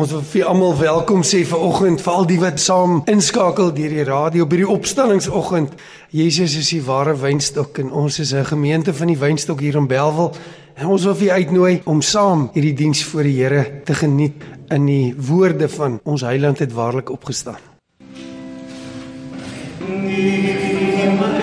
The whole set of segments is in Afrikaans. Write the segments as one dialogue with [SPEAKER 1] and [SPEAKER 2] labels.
[SPEAKER 1] Ons wil vir almal welkom sê vir oggend, vir al die wat saam inskakel deur die radio by die opstallingsoggend. Jesus is die ware wynstok en ons is 'n gemeente van die wynstok hier in Belwel. En ons wil vir uitnooi om saam hierdie diens voor die Here te geniet in die woorde van ons Heiland het waarlik opgestaan. Nee,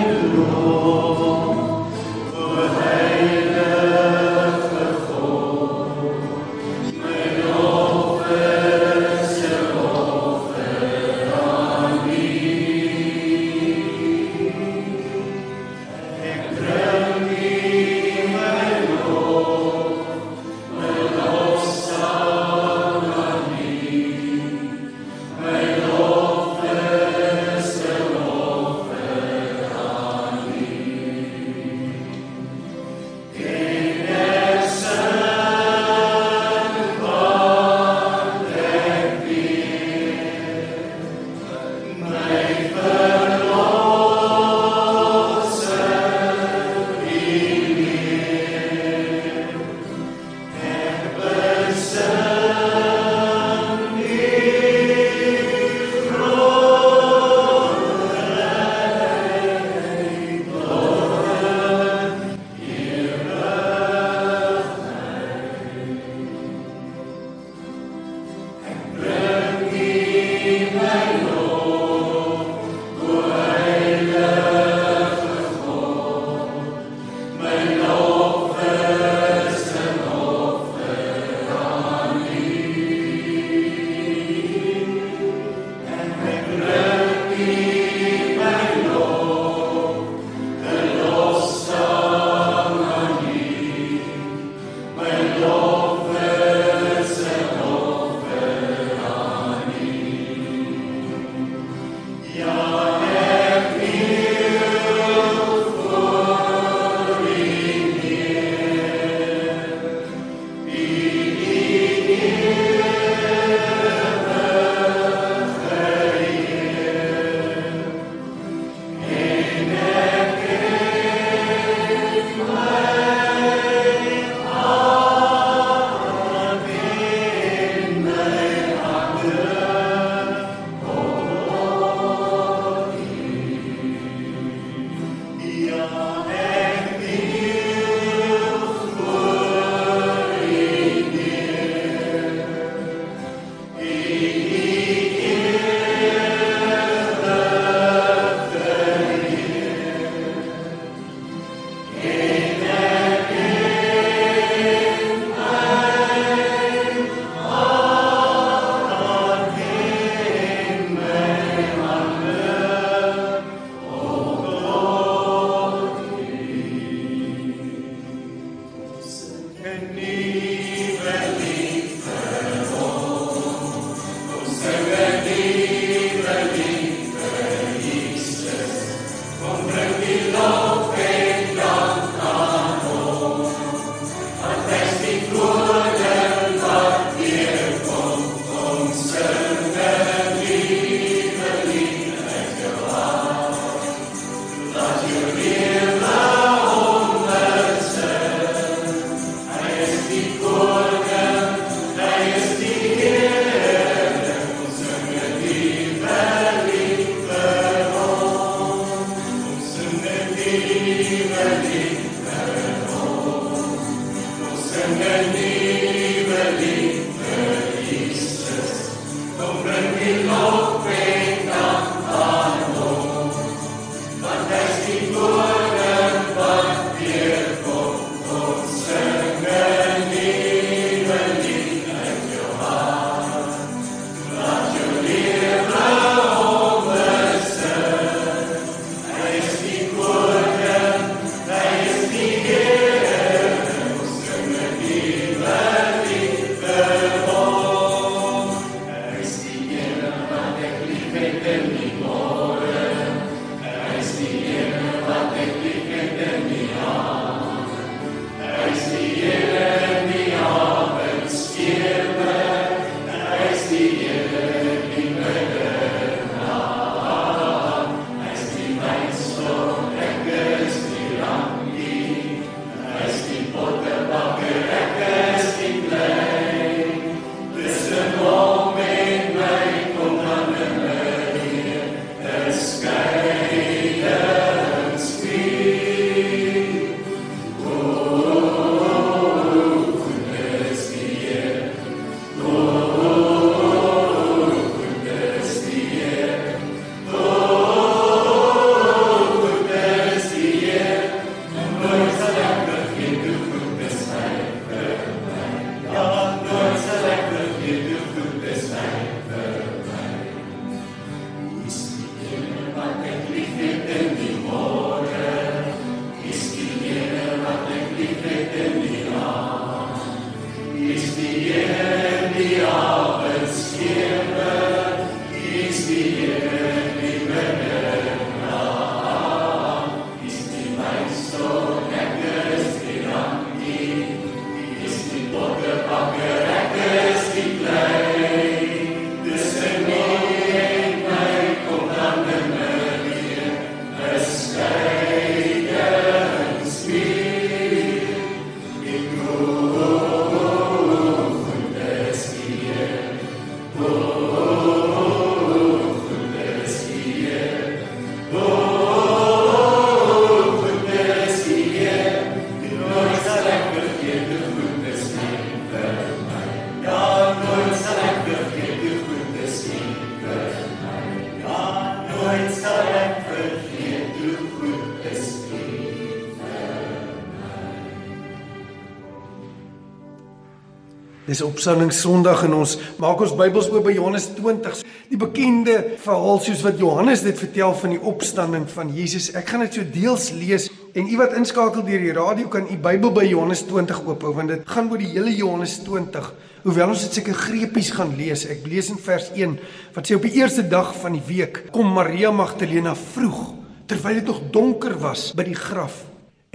[SPEAKER 2] Dis Opstanding Sondag en ons maak ons Bybels oop by Johannes 20. Die bekende verhaal soos wat Johannes dit vertel van die opstanding van Jesus. Ek gaan dit so deels lees en u wat inskakel deur die radio kan u Bybel by Johannes 20 oophou want dit gaan oor die hele Johannes 20. Hoewel ons dit seker greepies gaan lees. Ek lees in vers 1 wat sê op die eerste dag van die week kom Maria Magdalena vroeg terwyl dit nog donker was by die graf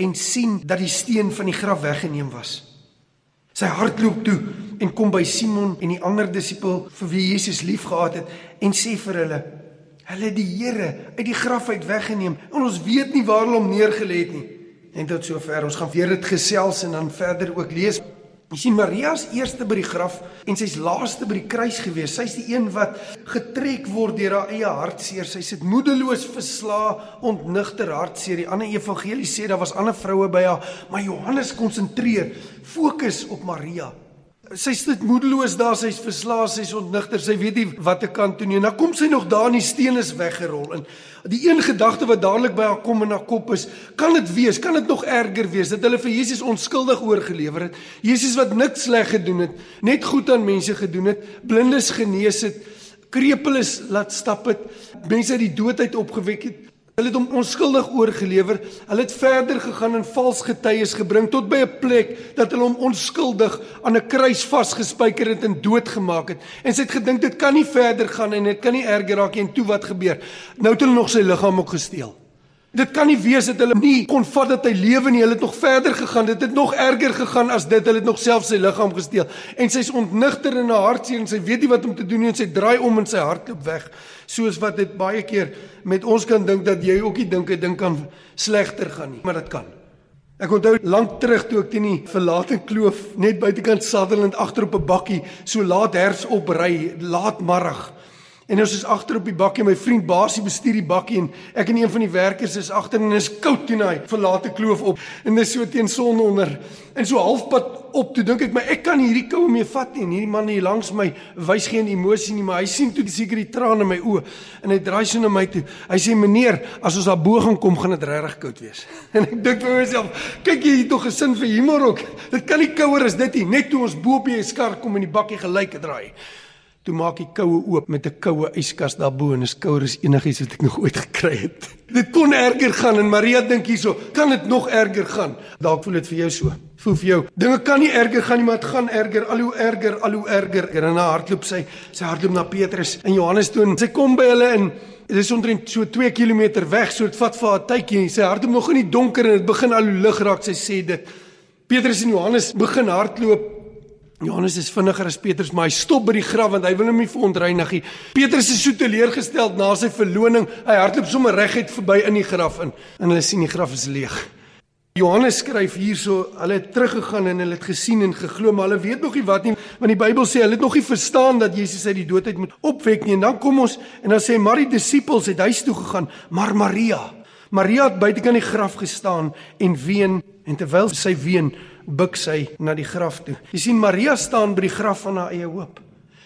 [SPEAKER 2] en sien dat die steen van die graf weggeneem was. Sy hardloop toe en kom by Simon en die ander disipel vir wie Jesus liefgehad het en sê vir hulle: "Hulle die Here uit die graf uit weggeneem en ons weet nie waar hulle hom neergelê het nie." En tot sover, ons gaan weer dit gesels en dan verder ook lees. Jy sien Maria is eerste by die graf en sy's laaste by die kruis gewees. Sy's die een wat getrek word deur haar eie hartseer. Sy sit moedeloos versla, ontnigter hartseer. Die ander evangelie sê daar was ander vroue by haar, maar Johannes konsentreer fokus op Maria. Sy sit moedeloos daar, sy's verslae, sy's ontnigter, sy weet nie wat te kan doen nie. En dan kom sy nog daar en die steen is weggerol. En die een gedagte wat dadelik by haar kom in haar kop is, kan dit wees, kan dit nog erger wees dat hulle vir Jesus onskuldig oorgelewer het. Jesus wat niks sleg gedoen het, net goed aan mense gedoen het, blindes genees het, krepeles laat stap het, mense uit die dood uit opgewek het. Hulle het hom onskuldig oorgelewer. Hulle het verder gegaan en vals getuies gebring tot by 'n plek dat hulle hom onskuldig aan 'n kruis vasgespijker het en doodgemaak het. En sy het gedink dit kan nie verder gaan en dit kan nie erger raak nie en toe wat gebeur? Nou het hulle nog sy liggaam ook gesteel. Dit kan nie wees dat hulle nie kon vat dat hy lewe nie. Hulle het nog verder gegaan. Dit het nog erger gegaan as dit. Hulle het nog self sy liggaam gesteel. En sy's ontnigter in haar hartseer en sy weet nie wat om te doen nie en sy draai om en sy hart loop weg. Soos wat dit baie keer met ons kan dink dat jy ook nie dink 'n ding kan slegter gaan nie, maar dit kan. Ek onthou lank terug toe ek teen die verlate kloof net buitekant Sutherland agter op 'n bakkie so laat herfs opry, laat middag. En ons is agter op die bakkie, my vriend Basie bestuur die bakkie en ek en een van die werkers is agter en is koud teen hy verlate kloof op en dis so teen son onder. En so halfpad op toe dink ek my ek kan hierdie koue mee vat nie. Hierdie man hier langs my wys geen emosie nie, maar hy sien toe seker die trane in my oë en hy draai so na my toe. Hy sê meneer, as ons daar bo gaan kom, gaan dit regtig koud wees. En ek dink vir myself, kyk jy het tog 'n sin vir humor ook. Dit kan nie kouer as dit nie, net toe ons bo op die skar kom en die bakkie gelyk draai. Toe maak hy koue oop met 'n koue yskas daarbo en is kouer as enigiets wat ek nog ooit gekry het. Dit kon erger gaan en Maria dink hierso, kan dit nog erger gaan? Dalk voel dit vir jou so. Voel vir jou, dinge kan nie erger gaan nie, maar dit gaan erger, al hoe erger, al hoe erger. En dan hardloop sy, sy hardloop na Petrus en Johannes toe en sy kom by hulle en dit is omtrent so 2 km weg, so dit vat vir haar tydjie. Sy hardloop nog in die donker en dit begin al hoe lig raak. Sy sê dit. Petrus en Johannes begin hardloop Johannes is vinniger as Petrus, maar hy stop by die graf want hy wil hom nie verontreinig nie. Petrus is so teleurgestel na sy verloning. Hy hardloop sommer reguit verby in die graf in en hulle sien die graf is leeg. Johannes skryf hierso, hulle het teruggegaan en hulle het gesien en geglo, maar hulle weet nog nie wat nie, want die Bybel sê hulle het nog nie verstaan dat Jesus uit die dood uit moet opwek nie. En dan kom ons en dan sê maar die disippels het huis toe gegaan, maar Maria, Maria het buitekant die graf gestaan en ween en terwyl sy ween buig sy na die graf toe. Jy sien Maria staan by die graf van haar eie hoop.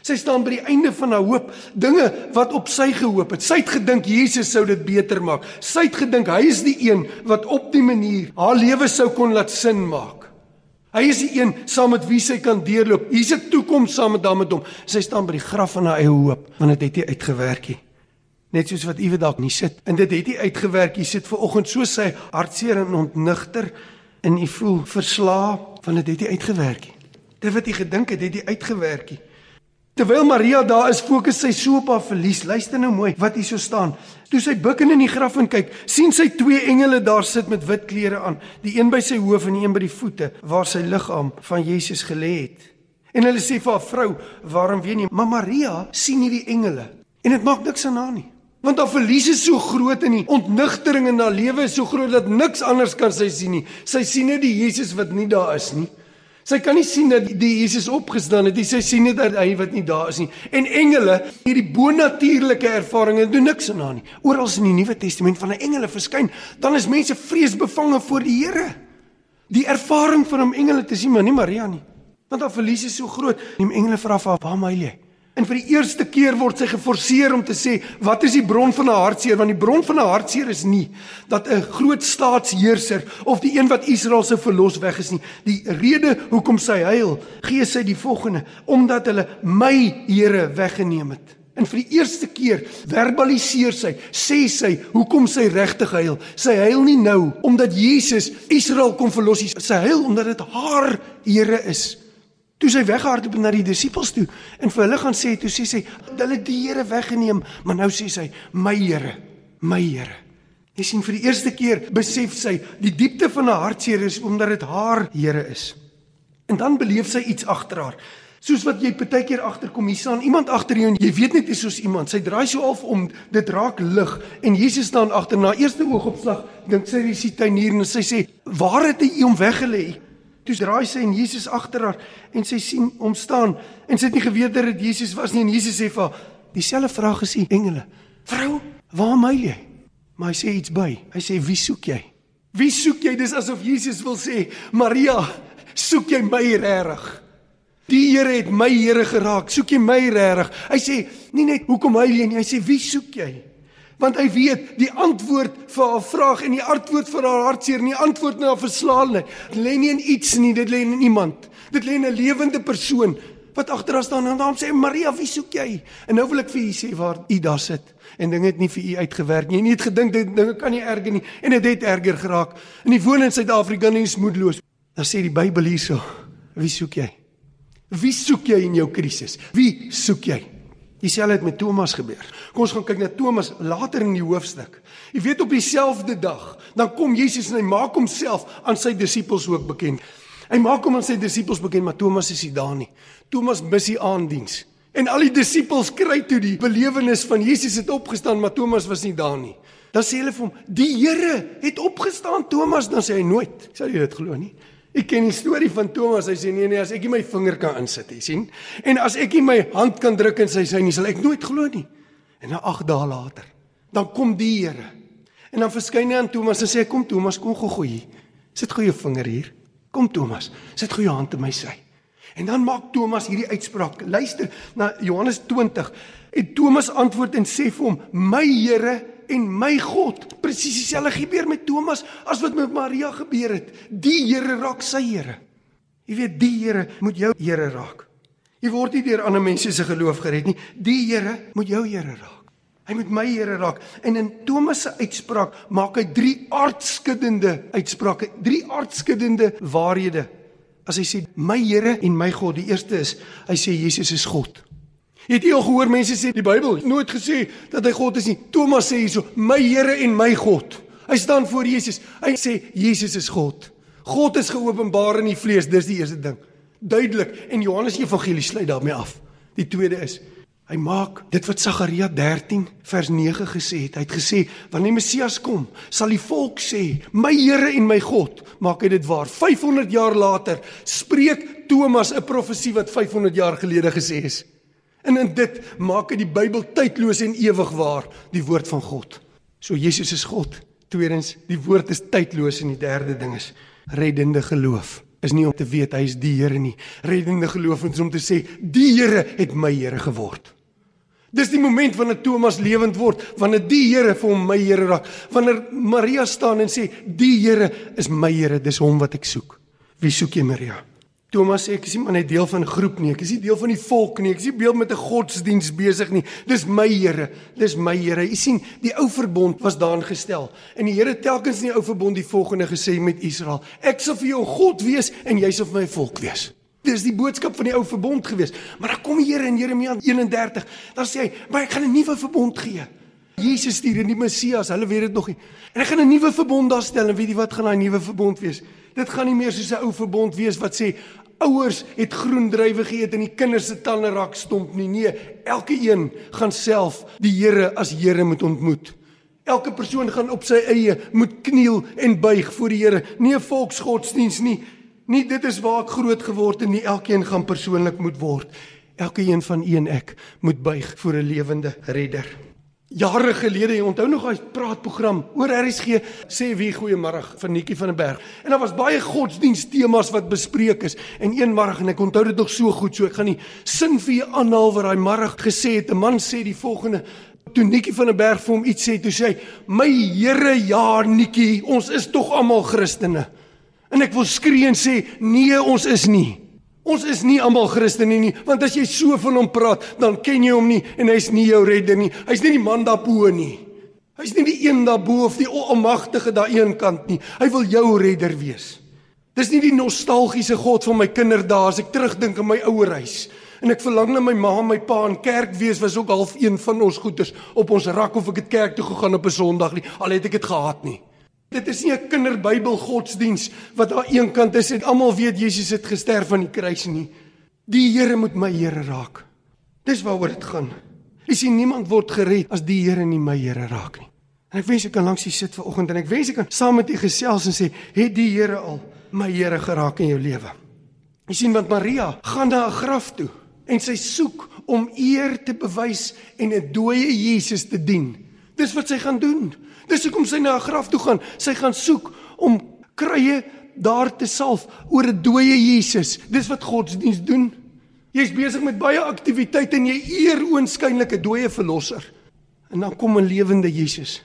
[SPEAKER 2] Sy staan by die einde van haar hoop, dinge wat op sy gehoop het. Sy het gedink Jesus sou dit beter maak. Sy het gedink hy is die een wat op die manier haar lewe sou kon laat sin maak. Hy is die een saam met wie sy kan deurloop. Hier's 'n toekoms saam met hom met hom. Sy staan by die graf van haar eie hoop, want dit het nie uitgewerk nie. Net soos wat Iwe dalk nie sit. En dit het nie uitgewerk. Jy sit ver oggend so sy hartseer en ontnigter en u voel verslae want dit het nie uitgewerk nie. Dit wat u gedink het, het nie uitgewerk nie. Terwyl Maria daar is, fokus sy so op haar verlies. Luister nou mooi wat hier so staan. Toe sy bukken in die graf en kyk, sien sy twee engele daar sit met wit klere aan, die een by sy hoof en die een by die voete waar sy liggaam van Jesus gelê het. En hulle sê vir haar vrou, "Waarom ween jy?" Maar Maria sien nie die engele en dit maak niks aan haar nie. Want haar verlies is so groot en die ontnigtering in haar lewe is so groot dat niks anders kan sy sien nie. Sy sien net die Jesus wat nie daar is nie. Sy kan nie sien dat die Jesus opgestaan het nie. Sy sien net dat hy wat nie daar is nie. En engele, hierdie bonatuurlike ervarings doen niks aan haar nie. Oral in die Nuwe Testament van 'n engele verskyn, dan is mense vreesbevange voor die Here. Die ervaring van om engele te sien, maar nie Maria nie. Want haar verlies is so groot. Die engele vra vir haar: "Waar mail jy?" En vir die eerste keer word sy geforseer om te sê, wat is die bron van 'n hartseer? Want die bron van 'n hartseer is nie dat 'n groot staatsheerser of die een wat Israel se verlos weg is nie. Die rede hoekom sy huil, gee sy die volgende: omdat hulle my Here weggeneem het. En vir die eerste keer verbaliseer sy, sê sy hoekom sy regtig huil. Sy huil nie nou omdat Jesus Israel kom verlos nie. Sy huil omdat dit haar Here is. Toe sy weghardloop na die disippels toe en vir hulle gaan sê, toe sê sy, hulle die Here weggeneem, maar nou sê sy, my Here, my Here. Jy sien vir die eerste keer besef sy die diepte van haar hartseer is omdat dit haar Here is. En dan beleef sy iets agter haar. Soos wat jy baie keer agterkom, hier staan iemand agter jou en jy weet net dis soos iemand. Sy draai so half om, dit raak lig en Jesus staan agter na eerste oogopslag, dink sy dis die tuinier en sy sê, "Waar het hy hom weggelê?" Toe draai sy en Jesus agter haar en sy sien hom staan en sy het nie geweet dat dit Jesus was nie en Jesus sê vir haar dieselfde vraag as die engele. Vrou, waar my jy? Maar hy sê iets by. Hy sê wie soek jy? Wie soek jy? Dis asof Jesus wil sê, Maria, soek jy my regtig? Die Here het my Here geraak. Soek jy my regtig? Hy sê nie net hoekom hy nie, hy sê wie soek jy? Want hy weet die antwoord vir haar vraag en die antwoord vir haar hartseer en die antwoord na haar verslaanheid lê nie in iets nie dit lê in iemand. Dit lê in 'n lewende persoon wat agter haar staan en dan sê Maria wie soek jy? En nou wil ek vir u sê waar u daar sit. En dinge het nie vir u uitgewerk nie. Jy het gedink dit dinge kan nie erger nie en dit het, het erger geraak. En die woon in Suid-Afrika nie is moedeloos. Dan sê die Bybel hierso wie soek jy? Wie soek jy in jou krisis? Wie soek jy Dieselfde het met Thomas gebeur. Kom ons gaan kyk na Thomas later in die hoofstuk. Jy weet op dieselfde dag, dan kom Jesus en hy maak homself aan sy disippels ook bekend. Hy maak hom aan sy disippels bekend, maar Thomas is nie daar nie. Thomas mis die aandiens. En al die disippels kry toe die belewenis van Jesus het opgestaan, maar Thomas was nie daar nie. Dan sê hulle vir hom: "Die Here het opgestaan, Thomas." Dan sê hy: "Nooit." Sal jy dit glo nie? Ek ken die storie van Thomas. Hy sê nee nee, as ek nie my vinger kan insit, jy sien? En as ek nie my hand kan druk in sy sy nie, sal ek nooit glo nie. En na 8 dae later, dan kom die Here. En dan verskyn hy aan Thomas en sê kom Thomas, kom gou gou hier. Sit gou jou vinger hier. Kom Thomas, sit gou jou hand in my sy. En dan maak Thomas hierdie uitspraak. Luister na Johannes 20. En Thomas antwoord en sê vir hom: "My Here en my God. Presies dieselfde gebeur met Thomas as wat met Maria gebeur het. Die Here raak sy Here. Jy weet die Here moet jou Here raak. Jy word nie deur ander mense se geloof gered nie. Die Here moet jou Here raak. Hy moet my Here raak. En in Thomas se uitspraak maak hy drie aardskuddende uitsprake, drie aardskuddende waarhede. As hy sê my Here en my God, die eerste is hy sê Jesus is God. Het jy al gehoor mense sê die Bybel nooit gesê dat hy God is nie. Thomas sê hierso, my Here en my God. Hy staan voor Jesus. Hy sê Jesus is God. God is geopenbaar in die vlees, dis die eerste ding. Duidelik en Johannes Evangelie sluit daarmee af. Die tweede is hy maak dit wat Sagaria 13 vers 9 gesê het. Hy het gesê wanneer die Messias kom, sal die volk sê, "My Here en my God." Maak hy dit waar? 500 jaar later spreek Thomas 'n profesie wat 500 jaar gelede gesê is. En in dit maak dit die Bybel tydloos en ewig waar, die woord van God. So Jesus is God. Tweedens, die woord is tydloos en die derde ding is reddende geloof. Is nie om te weet hy is die Here nie. Reddende geloof is om te sê die Here het my Here geword. Dis die moment wanneer Thomas lewend word, wanneer die Here vir hom my Here raak. Wanneer Maria staan en sê die Here is my Here, dis hom wat ek soek. Wie soek jy Maria? Thomas ek is nie maar net deel van 'n groep nie, ek is nie deel van die volk nie, ek is nie deel met 'n godsdiens besig nie. Dis my Here, dis my Here. Jy sien, die ou verbond was daarin gestel. En die Here telkens in die ou verbond die volgende gesê met Israel: Ek sal vir jou God wees en jy sal vir my volk wees. Dis die boodskap van die ou verbond gewees. Maar dan kom die Here in Jeremia 31, dan sê hy: "Maar ek gaan 'n nuwe verbond gee." Jesus stuur in die Messias, hulle weet dit nog nie. En ek gaan 'n nuwe verbond daar stel en weet jy wat gaan daai nuwe verbond wees? Dit gaan nie meer soos 'n ou verbond wees wat sê ouers het groen druiwe geëet en die kinders se tande raak stomp nie. Nee, elke een gaan self die Here as Here moet ontmoet. Elke persoon gaan op sy eie moet kniel en buig voor die Here. Nie 'n volksgodsdiens nie. Nie dit is waar ek groot geword het nie. Elkeen gaan persoonlik moet word. Elke een van u en ek moet buig voor 'n lewende Redder. Jare gelede, jy onthou nog daai praatprogram oor RSG sê wie goeiemôre van Nikki van der Berg. En daar was baie godsdienstemas wat bespreek is en een môre en ek onthou dit nog so goed, so ek gaan nie sin vir jou aanhaal wat daai môre gesê het. 'n Man sê die volgende toe Nikki van der Berg vir hom iets sê, toe sê hy: "My Here, ja Nikki, ons is tog almal Christene." En ek wil skree en sê: "Nee, ons is nie." Ons is nie almal Christene nie, want as jy so van hom praat, dan ken jy hom nie en hy's nie jou redder nie. Hy's nie die man daarbo nie. Hy's nie die een daarbo of die almagtige daar een kant nie. Hy wil jou redder wees. Dis nie die nostalgiese God van my kinderdae as ek terugdink aan my ouerhuis. En ek verlang na my ma en my pa en kerk wees was ook half een van ons goeders op ons rak of ek het kerk toe gegaan op 'n Sondag nie. Al het ek dit gehaat nie. Dit is nie 'n kinderbybel godsdiens wat aan een kant is en almal weet Jesus het gesterf aan die kruis nie. Die Here moet my Here raak. Dis waaroor dit gaan. Jy sien niemand word gered as die Here nie my Here raak nie. En ek wens ek kan langs u sit vanoggend en ek wens ek kan saam met u gesels en sê, "Het die Here al my Here geraak in jou lewe?" Jy sien want Maria gaan na 'n graf toe en sy soek om eer te bewys en 'n dooie Jesus te dien. Dis wat sy gaan doen. Dis hoekom sy na 'n graf toe gaan. Sy gaan soek om krye daar te salf oor 'n dooie Jesus. Dis wat godsdiens doen. Jy's besig met baie aktiwiteite en jy eer oënskynlike dooie verlosser. En dan kom 'n lewende Jesus.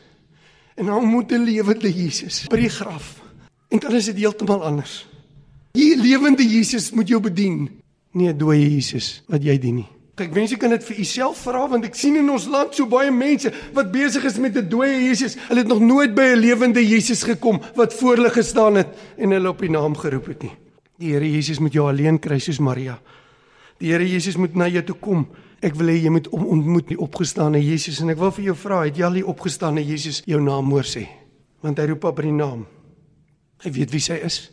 [SPEAKER 2] En dan moet 'n lewende Jesus by die graf. En dan is dit heeltemal anders. Die lewende Jesus moet jou bedien, nie 'n dooie Jesus wat jy dien nie. Ek wens ek kan dit vir u self vra want ek sien in ons land so baie mense wat besig is met 'n dooie Jesus. Hulle het nog nooit by 'n lewende Jesus gekom wat voor hulle gestaan het en hulle op die naam geroep het nie. Die Here Jesus moet jou alleen kry soos Maria. Die Here Jesus moet na jou toe kom. Ek wil hê jy moet om ontmoet die opgestane Jesus en ek wil vir jou vra, het jy al die opgestane Jesus jou naam hoor sê? Want hy roep op by die naam. Hy weet wie sy is.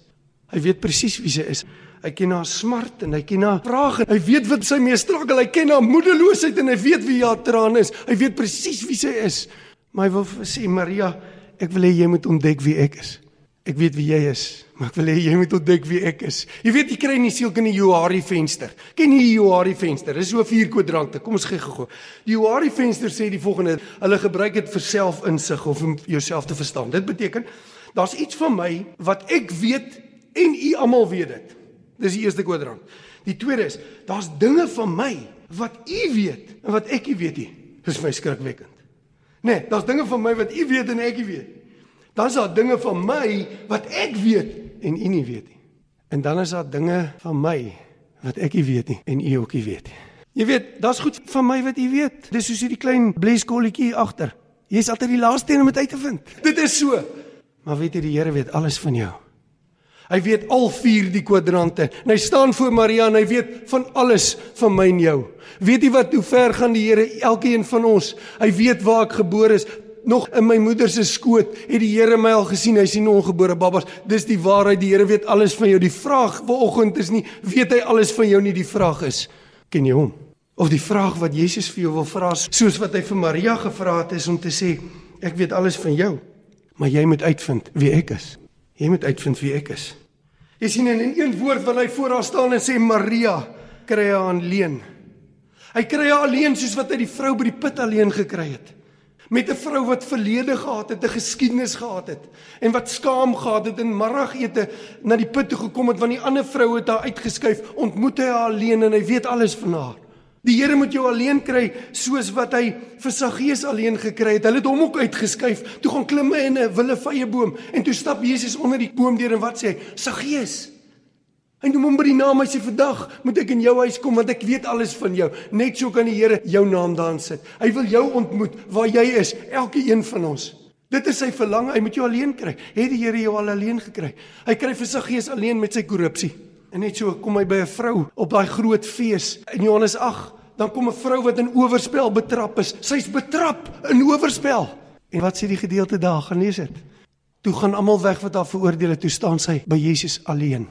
[SPEAKER 2] Hy weet presies wie sy is. Hy ken haar smart en hy ken haar vrae. Hy weet wat sy mee struggle. Hy ken haar moedeloosheid en hy weet wie haar trane is. Hy weet presies wie sy is. Maar hy wil sê Maria, ek wil hê jy moet ontdek wie ek is. Ek weet wie jy is, maar ek wil hê jy moet ontdek wie ek is. Jy weet jy kry nie sielke in die Johari venster. Ken jy die Johari venster? Dis so 4 kwadrante. Kom ons gee gou. Die Johari venster sê die volgende: Hulle gebruik dit vir selfinsig of om jouself te verstaan. Dit beteken daar's iets van my wat ek weet en u almal weet dit. Dis die eerste kwadrant. Die tweede is, daar's dinge van my wat u weet en wat ek nie weet nie. Dis my skrikwekkend. Nee, daar's dinge van my wat u weet en ek nie weet. Dan's daar dinge van my wat ek weet en u nie weet nie. En dan is daar dinge van my wat ek nie weet nie en u ook nie weet nie. Jy weet, daar's goed van my wat u weet. Dis soos hierdie klein bleskolletjie agter. Jy's altyd die laaste een om dit uit te vind. Dit is so. Maar weet jy die Here weet alles van jou. Hy weet al vier die kwadrante. En hy staan voor Maria en hy weet van alles van my en jou. Weet jy wat hoe ver gaan die Here elkeen van ons? Hy weet waar ek gebore is. Nog in my moeder se skoot het die Here my al gesien. Hy sien ongebore babas. Dis die waarheid. Die Here weet alles van jou. Die vraag vanoggend is nie weet hy alles van jou nie. Die vraag is ken jy hom? Of die vraag wat Jesus vir jou wil vra soos wat hy vir Maria gevra het is om te sê ek weet alles van jou. Maar jy moet uitvind wie ek is. Jy moet uitvind wie ek is. Jy sien in een woord wat hy voor haar staan en sê Maria kry haar alleen. Hy kry haar alleen soos wat hy die vrou by die put alleen gekry het. Met 'n vrou wat verlede gehad het, 'n geskiedenis gehad het en wat skaam gehad het en middagete na die put toe gekom het want die ander vrou het haar uitgeskuif, ontmoet hy haar alleen en hy weet alles van haar. Die Here moet jou alleen kry soos wat hy vir Saggeus alleen gekry het. Hulle het hom ook uitgeskuif. Toe gaan klim hy in 'n willevye boom en toe stap Jesus onder die boom deur en wat sê hy? Saggeus. Hy noem hom by die naam. Hy sê vandag moet ek in jou huis kom want ek weet alles van jou. Net so kan die Here jou naam daar sit. Hy wil jou ontmoet waar jy is, elke een van ons. Dit is sy verlang. Hy moet jou alleen kry. Het die Here jou al alleen gekry? Hy kry vir Saggeus alleen met sy korrupsie. En net so kom hy by 'n vrou op daai groot fees in Johannes 8, dan kom 'n vrou wat in oorspel betrap is. Sy's betrap in oorspel. En wat sê die gedeelte daar? Gaan lees dit. Toe gaan almal weg wat haar veroordeel het, toe staan sy by Jesus alleen.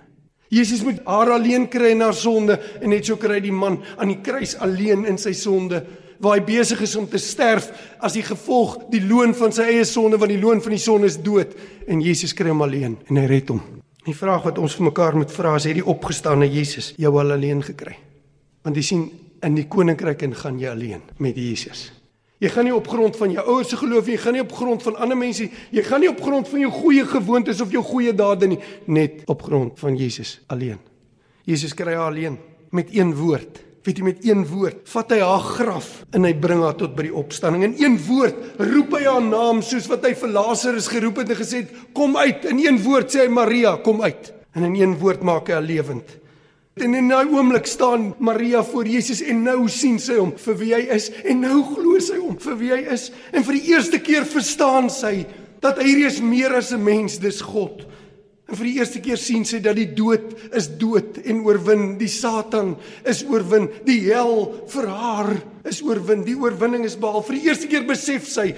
[SPEAKER 2] Jesus moet haar alleen kry in haar sonde en net so kry die man aan die kruis alleen in sy sonde waar hy besig is om te sterf as die gevolg die loon van sy eie sonde want die loon van die sonde is dood en Jesus kry hom alleen en hy red hom. Die vraag wat ons vir mekaar moet vra is: het die opgestane Jesus jou al alleen gekry? Want jy sien, in die koninkryk en gaan jy alleen met Jesus. Jy gaan nie op grond van jou ouers se geloof nie, jy gaan nie op grond van ander mense, jy gaan nie op grond van jou goeie gewoontes of jou goeie dade nie, net op grond van Jesus alleen. Jesus kry haar alleen met een woord. Weet jy met een woord, vat hy haar graf en hy bring haar tot by die opstanding. In een woord roep hy haar naam soos wat hy vir Lazarus geroep het en gesê het, "Kom uit." In een woord sê hy Maria, "Kom uit." En in een woord maak hy haar lewend. En in 'n oomblik staan Maria voor Jesus en nou sien sy hom vir wie hy is en nou glo sy hom vir wie hy is en vir die eerste keer verstaan sy dat hy is meer as 'n mens, dis God. En vir die eerste keer sien sy dat die dood is dood en oorwin, die Satan is oorwin, die hel vir haar is oorwin, die oorwinning is behaal. Vir die eerste keer besef sy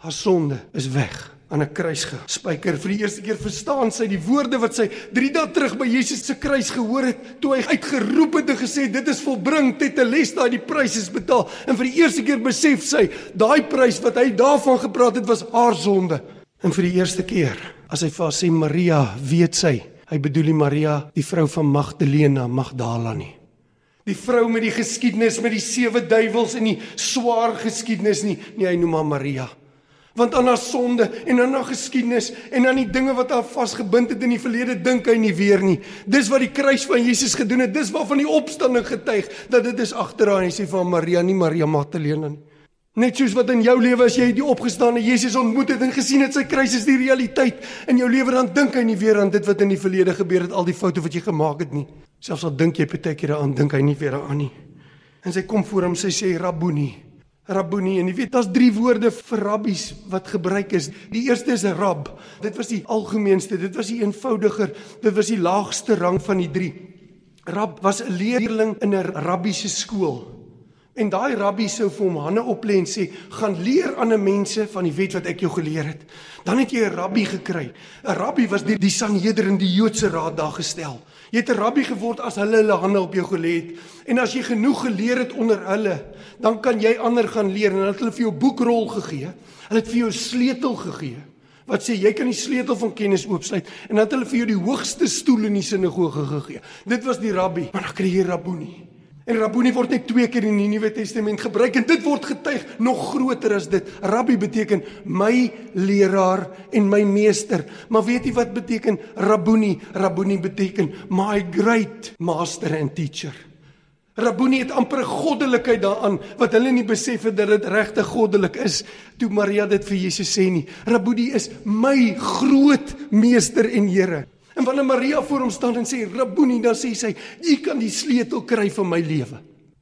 [SPEAKER 2] haar sonde is weg aan 'n kruis gespyker. Vir die eerste keer verstaan sy die woorde wat sy 3 dae terug by Jesus se kruis gehoor het toe hy uitgeroep het en gesê dit is volbring, tetelestai, die prys is betaal. En vir die eerste keer besef sy daai prys wat hy daarvan gepraat het was haar sonde. En vir die eerste keer as hy vir haar sê Maria, weet sy, hy bedoel die Maria, die vrou van Magdalena, Magdala nie. Die vrou met die geskiedenis met die sewe duiwels en die swaar geskiedenis nie, nie hy noem haar Maria want aan haar sonde en aan haar geskiedenis en aan die dinge wat haar vasgebind het in die verlede dink hy nie weer nie. Dis wat die kruis van Jesus gedoen het. Dis waarvan die opstanding getuig dat dit is agter haar en hy sê van Maria nie Maria Magdalena nie. Net soos wat in jou lewe as jy die opgestane Jesus ontmoet het en gesien het sy kruis is die realiteit in jou lewe dan dink hy nie weer aan dit wat in die verlede gebeur het al die foute wat jy gemaak het nie. Selfs al dink jy baie keer daaraan dink hy nie weer daaraan nie. En sy kom voor hom sy sê Rabboni Rabboni en jy weet daar's drie woorde vir rabbies wat gebruik is. Die eerste is 'n rab. Dit was die algemeenste, dit was die eenvoudiger, dit was die laagste rang van die drie. Rab was 'n leerling in 'n rabbiese skool. En daai rabbi sou vir hom hande oplê en sê: "Gaan leer aan 'n mense van die wet wat ek jou geleer het." Dan het jy 'n rabbi gekry. 'n Rabbi was deur die Sanhedrin, die Joodse raad daar gestel. Jy het 'n rabbi geword as hulle hulle hande op jou gelê het. En as jy genoeg geleer het onder hulle, dan kan jy ander gaan leer en hulle het vir jou boekrol gegee. Hulle het vir jou sleutel gegee wat sê jy kan die sleutel van kennis oopsluit en dan het hulle vir jou die hoogste stoel in die sinagoge gegee. Dit was die rabbi, maar dan kry jy rabboni. En rabboni word net twee keer in die Nuwe Testament gebruik en dit word getuig nog groter as dit. Rabbi beteken my leraar en my meester. Maar weet jy wat beteken rabboni? Rabboni beteken my great master and teacher. Rabboni het amper 'n goddelikheid daaraan wat hulle nie besef het dat dit regtig goddelik is toe Maria dit vir Jesus sê nie. Rabboni is my groot meester en Here. En wanneer Maria voor hom staan en sê Rabboni, dan sê sy, "U kan die sleutel kry van my lewe.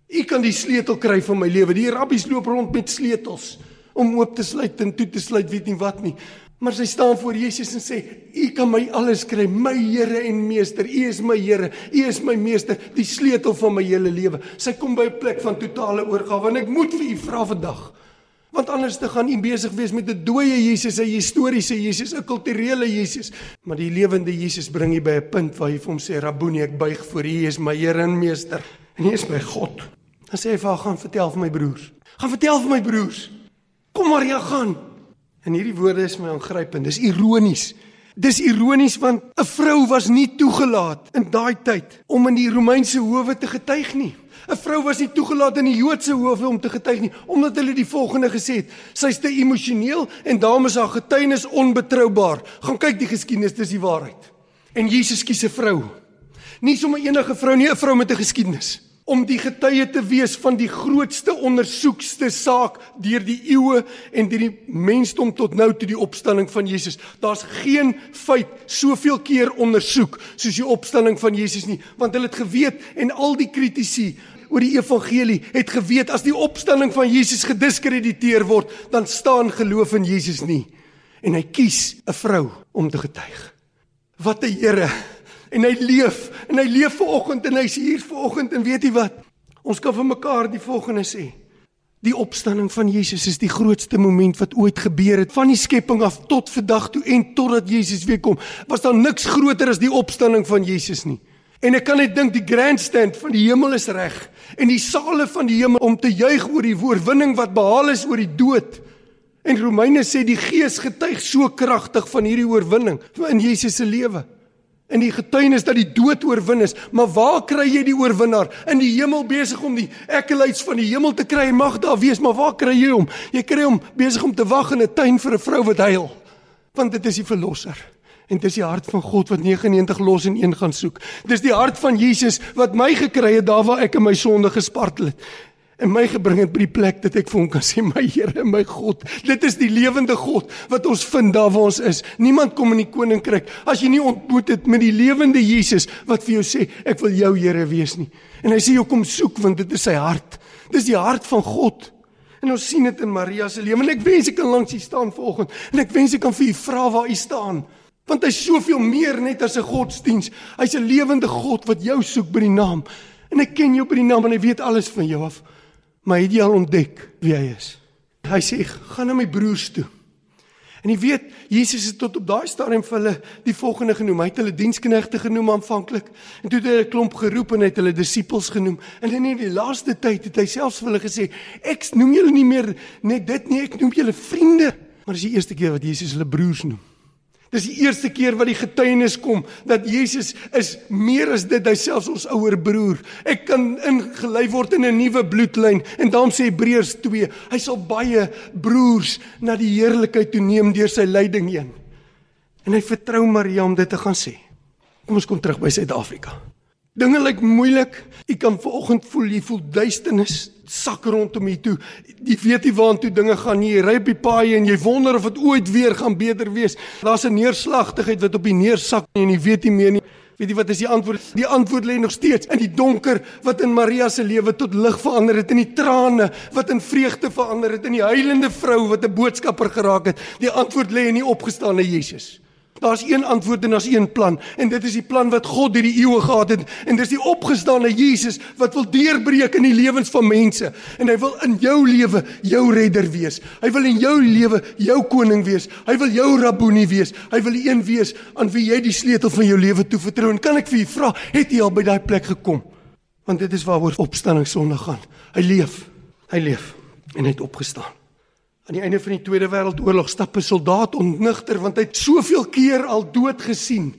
[SPEAKER 2] U kan die sleutel kry van my lewe." Die rabbies loop rond met sleutels om oop te sluit en toe te sluit, weet nie wat nie. Maar sy staan voor Jesus en sê, "U kan my alles kry, my Here en Meester. U is my Here, U is my Meester, die sleutel van my hele lewe." Sy kom by 'n plek van totale oorgawe en ek moet vir u vra vandag. Want anders te gaan u besig wees met 'n dooie Jesus, 'n historiese Jesus, 'n kulturele Jesus, maar die lewende Jesus bring u by 'n punt waar jy vir hom sê Rabboni, ek buig voor U, U is my Here en Meester en U is my God. Dan sê hy vir haar gaan vertel vir my broers. Gaan vertel vir my broers. Kom maar jy gaan. En hierdie woorde is my aangrypend. Dis ironies. Dis ironies want 'n vrou was nie toegelaat in daai tyd om in die Romeinse howe te getuig nie. 'n Vrou was nie toegelaat in die Joodse howe om te getuig nie, omdat hulle die volgende gesê het: Sy's te emosioneel en daarom is haar getuienis onbetroubaar. Gaan kyk die geskiedenis, dis die waarheid. En Jesus kies 'n vrou. Nie sommer enige vrou nie, 'n vrou met 'n geskiedenis om die getuie te wees van die grootste ondersoekste saak deur die eeue en deur die mensdom tot nou toe die opstanding van Jesus. Daar's geen feit soveel keer ondersoek soos die opstanding van Jesus nie, want hulle het geweet en al die kritici oor die evangelie het geweet as die opstanding van Jesus gediskrediteer word, dan staan geloof in Jesus nie. En hy kies 'n vrou om te getuig. Wat 'n Here. En hy leef en hy leef ver oggend en hy's hier ver oggend en weet jy wat? Ons kan vir mekaar die volgende sê. Die opstanding van Jesus is die grootste moment wat ooit gebeur het van die skepping af tot vandag toe en totdat Jesus weer kom. Was daar niks groter as die opstanding van Jesus nie. En ek kan net dink die grandstand van die hemel is reg en die sale van die hemel om te juig oor die oorwinning wat behaal is oor die dood. En Romeine sê die Gees getuig so kragtig van hierdie oorwinning in Jesus se lewe. in die getuienis dat die dood oorwin is. Maar waar kry jy die oorwinnaar? In die hemel besig om die accolades van die hemel te kry. Mag daar wees, maar waar kry jy hom? Jy kry hom besig om te wag in 'n tuin vir 'n vrou wat huil. Want dit is die verlosser. En dis die hart van God wat 99 los en een gaan soek. Dis die hart van Jesus wat my gekry het daar waar ek in my sonde gespartel het en my gebring het by die plek dat ek vir hom kan sê my Here en my God. Dit is die lewende God wat ons vind daar waar ons is. Niemand kom in die koninkryk as jy nie ontmoet het met die lewende Jesus wat vir jou sê ek wil jou Here wees nie. En hy sê jy kom soek want dit is sy hart. Dis die hart van God. En ons sien dit in Maria se lewe en ek wens ek kan langs hier staan vanoggend en ek wens ek kan vir u vra waar u staan. Want hy's soveel meer net as 'n godsdiens. Hy's 'n lewende God wat jou soek by die naam. En ek ken jou by die naam en hy weet alles van jou af maar het jy al ontdek wie hy is? Hy sê gaan na my broers toe. En jy weet, Jesus het tot op daai stadium vir hulle die volgende genoem. Hy het hulle diensknegte genoem aanvanklik en toe het hy 'n klomp geroep en hy het hulle disippels genoem. En in die laaste tyd het hy selfs vir hulle gesê, ek noem julle nie meer net dit nie, ek noem julle vriende. Maar dis die eerste keer wat Jesus hulle broers noem. Dis die eerste keer wat die getuienis kom dat Jesus is meer as dit, hy selfs ons ouer broer. Ek kan ingelei word in 'n nuwe bloedlyn en daarom sê Hebreërs 2, hy sal baie broers na die heerlikheid toe neem deur sy lyding heen. En hy vertrou Maria om dit te gaan sê. Kom ons kom terug by Suid-Afrika. Dinge lyk moeilik. Jy kan vanoggend voel jy voel duisternis sak rondom jou toe. Jy weet nie waartoe dinge gaan nie. Jy ry op die paai en jy wonder of dit ooit weer gaan beter wees. Daar's 'n neerslagtigheid wat op die neersak en jy weet nie meer nie. Weet jy wat is die antwoord? Die antwoord lê nog steeds in die donker wat in Maria se lewe tot lig verander het, in die trane wat in vreugde verander het, in die huilende vrou wat 'n boodskapper geraak het. Die antwoord lê in die opgestane Jesus. Daar's een antwoord en daar's een plan en dit is die plan wat God deur die eeue gehad het en dis die opgestane Jesus wat wil deurbreek in die lewens van mense en hy wil in jou lewe jou redder wees. Hy wil in jou lewe jou koning wees. Hy wil jou rabboni wees. Hy wil die een wees aan wie jy die sleutel van jou lewe toevertrou. En kan ek vir u vra, het jy al by daai plek gekom? Want dit is waaroor opstanding Sondag gaan. Hy leef. Hy leef en hy het opgestaan. Aan die einde van die Tweede Wêreldoorlog stap 'n soldaat ontnigter want hy het soveel keer al dood gesien.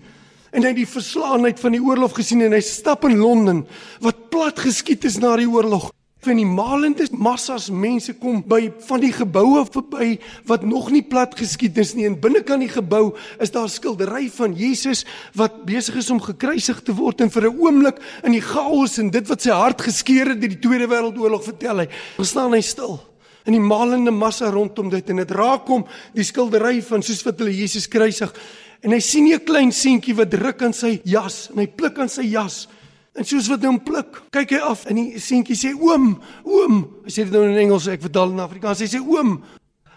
[SPEAKER 2] En hy het die verslaanheid van die oorlog gesien en hy stap in Londen wat plat geskiet is na die oorlog. Van die malende massas mense kom by van die geboue verby wat nog nie plat geskiet is nie. En binnekant die gebou is daar skildery van Jesus wat besig is om gekruisig te word en vir 'n oomblik in die chaos en dit wat sy hart geskeur het deur die Tweede Wêreldoorlog vertel hy, staan hy stil in die malende massa rondom dit en dit raak hom die skildery van soos wat hulle Jesus kruisig. En hy sien 'n klein seentjie wat ruk aan sy jas en hy pluk aan sy jas. En soos wat hy hom pluk kyk hy af en die seentjie sê oom oom. Hy sê dit nou in Engels ek vertaal in Afrikaans. Hy sê oom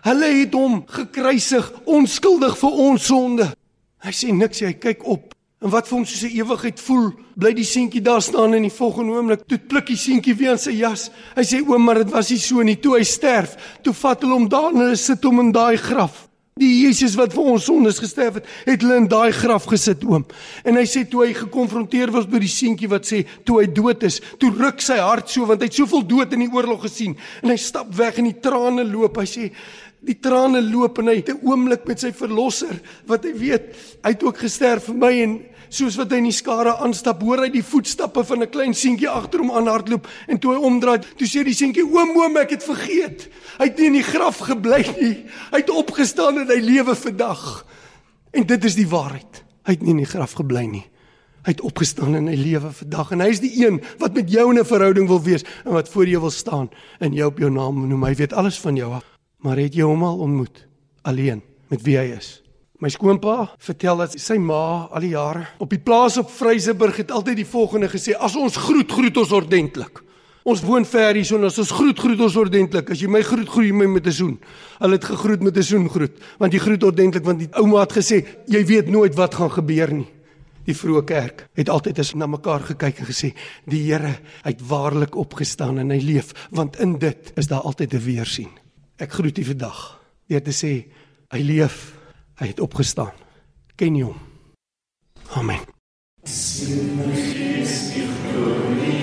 [SPEAKER 2] hulle het hom gekruisig onskuldig vir ons sonde. Hy sê niks hy kyk op En wat vir hom soos 'n ewigheid voel, bly die seentjie daar staan in die volgende oomblik. Toe pluk die seentjie weer aan sy jas. Hy sê oom, maar dit was nie so nie. Toe hy sterf, toe vat hulle hom daar en hulle sit hom in daai graf. Die Jesus wat vir ons sondes gesterf het, het hulle in daai graf gesit, oom. En hy sê toe hy gekonfronteer was met die seentjie wat sê toe hy dood is, toe ruk sy hart so want hy het soveel dood in die oorlog gesien en hy stap weg en die trane loop. Hy sê die trane loop en hy het 'n oomblik met sy verlosser wat hy weet hy het ook gesterf vir my en soos wat hy in die skare aanstap, hoor hy die voetstappe van 'n klein seentjie agter hom aanhardloop en toe hy omdraai, toe sê die seentjie: "Oom, oom, ek het vergeet. Hy het nie in die graf gebly nie. Hy het opgestaan en hy lewe vandag." En dit is die waarheid. Hy het nie in die graf gebly nie. Hy het opgestaan en hy lewe vandag en hy is die een wat met jou in 'n verhouding wil wees en wat voor jou wil staan en jou op jou naam noem. Hy weet alles van jou af. Maar het jy hom al ontmoet alleen met wie hy is? My skoonpa vertel dat sy ma al die jare op die plaas op Vryseburg het altyd die volgende gesê: "As ons groet, groet ons ordentlik." Ons woon ver hier so en as ons groet, groet ons ordentlik. As jy my groet, groet jy my met 'n zoen. Hulle het gegroet met 'n zoen groet, want jy groet ordentlik want die ouma het gesê, jy weet nooit wat gaan gebeur nie. Die vroeë kerk het altyd eens na mekaar gekyk en gesê, die Here het waarlik opgestaan en hy leef, want in dit is daar altyd 'n weersien. Ek groet u vandag deur te sê, hy leef. Hy het opgestaan. Ken jy hom? Amen. Sien my gees die glorie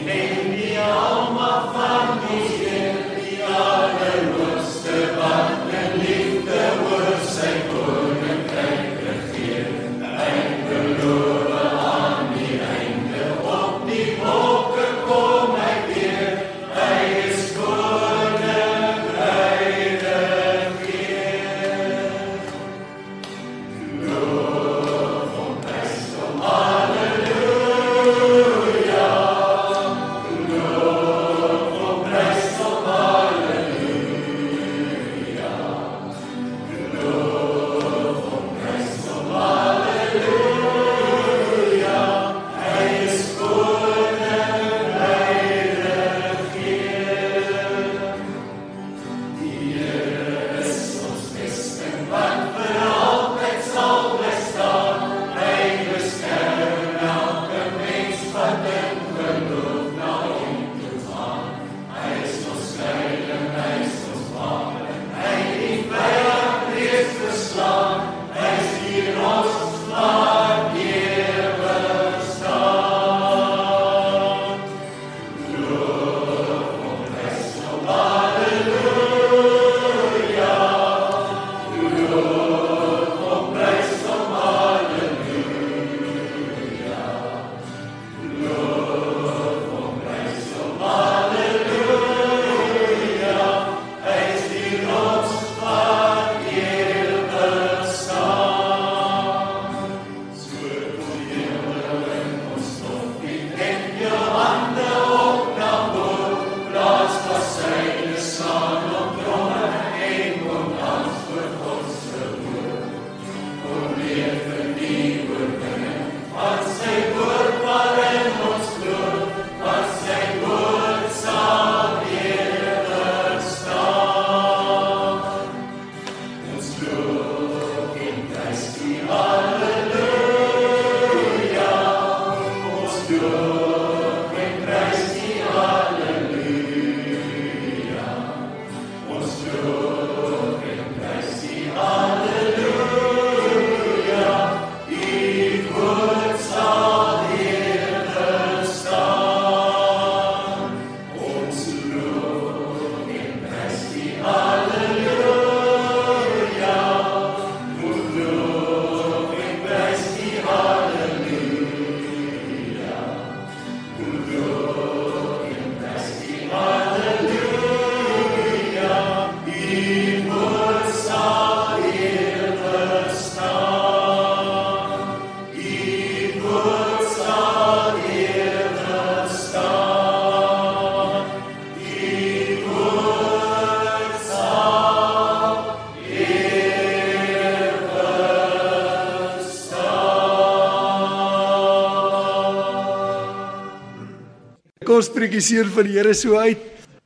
[SPEAKER 2] ons seën van die Here so uit.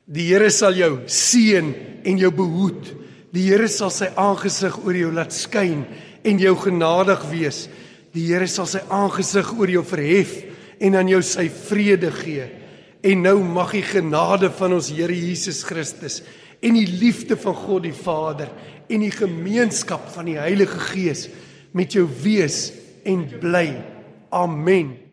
[SPEAKER 2] Die Here sal jou seën en jou behoed. Die Here sal sy aangesig oor jou laat skyn en jou genadig wees. Die Here sal sy aangesig oor jou verhef en aan jou sy vrede gee. En nou mag die genade van ons Here Jesus Christus en die liefde van God die Vader en die gemeenskap van die Heilige Gees met jou wees en bly. Amen.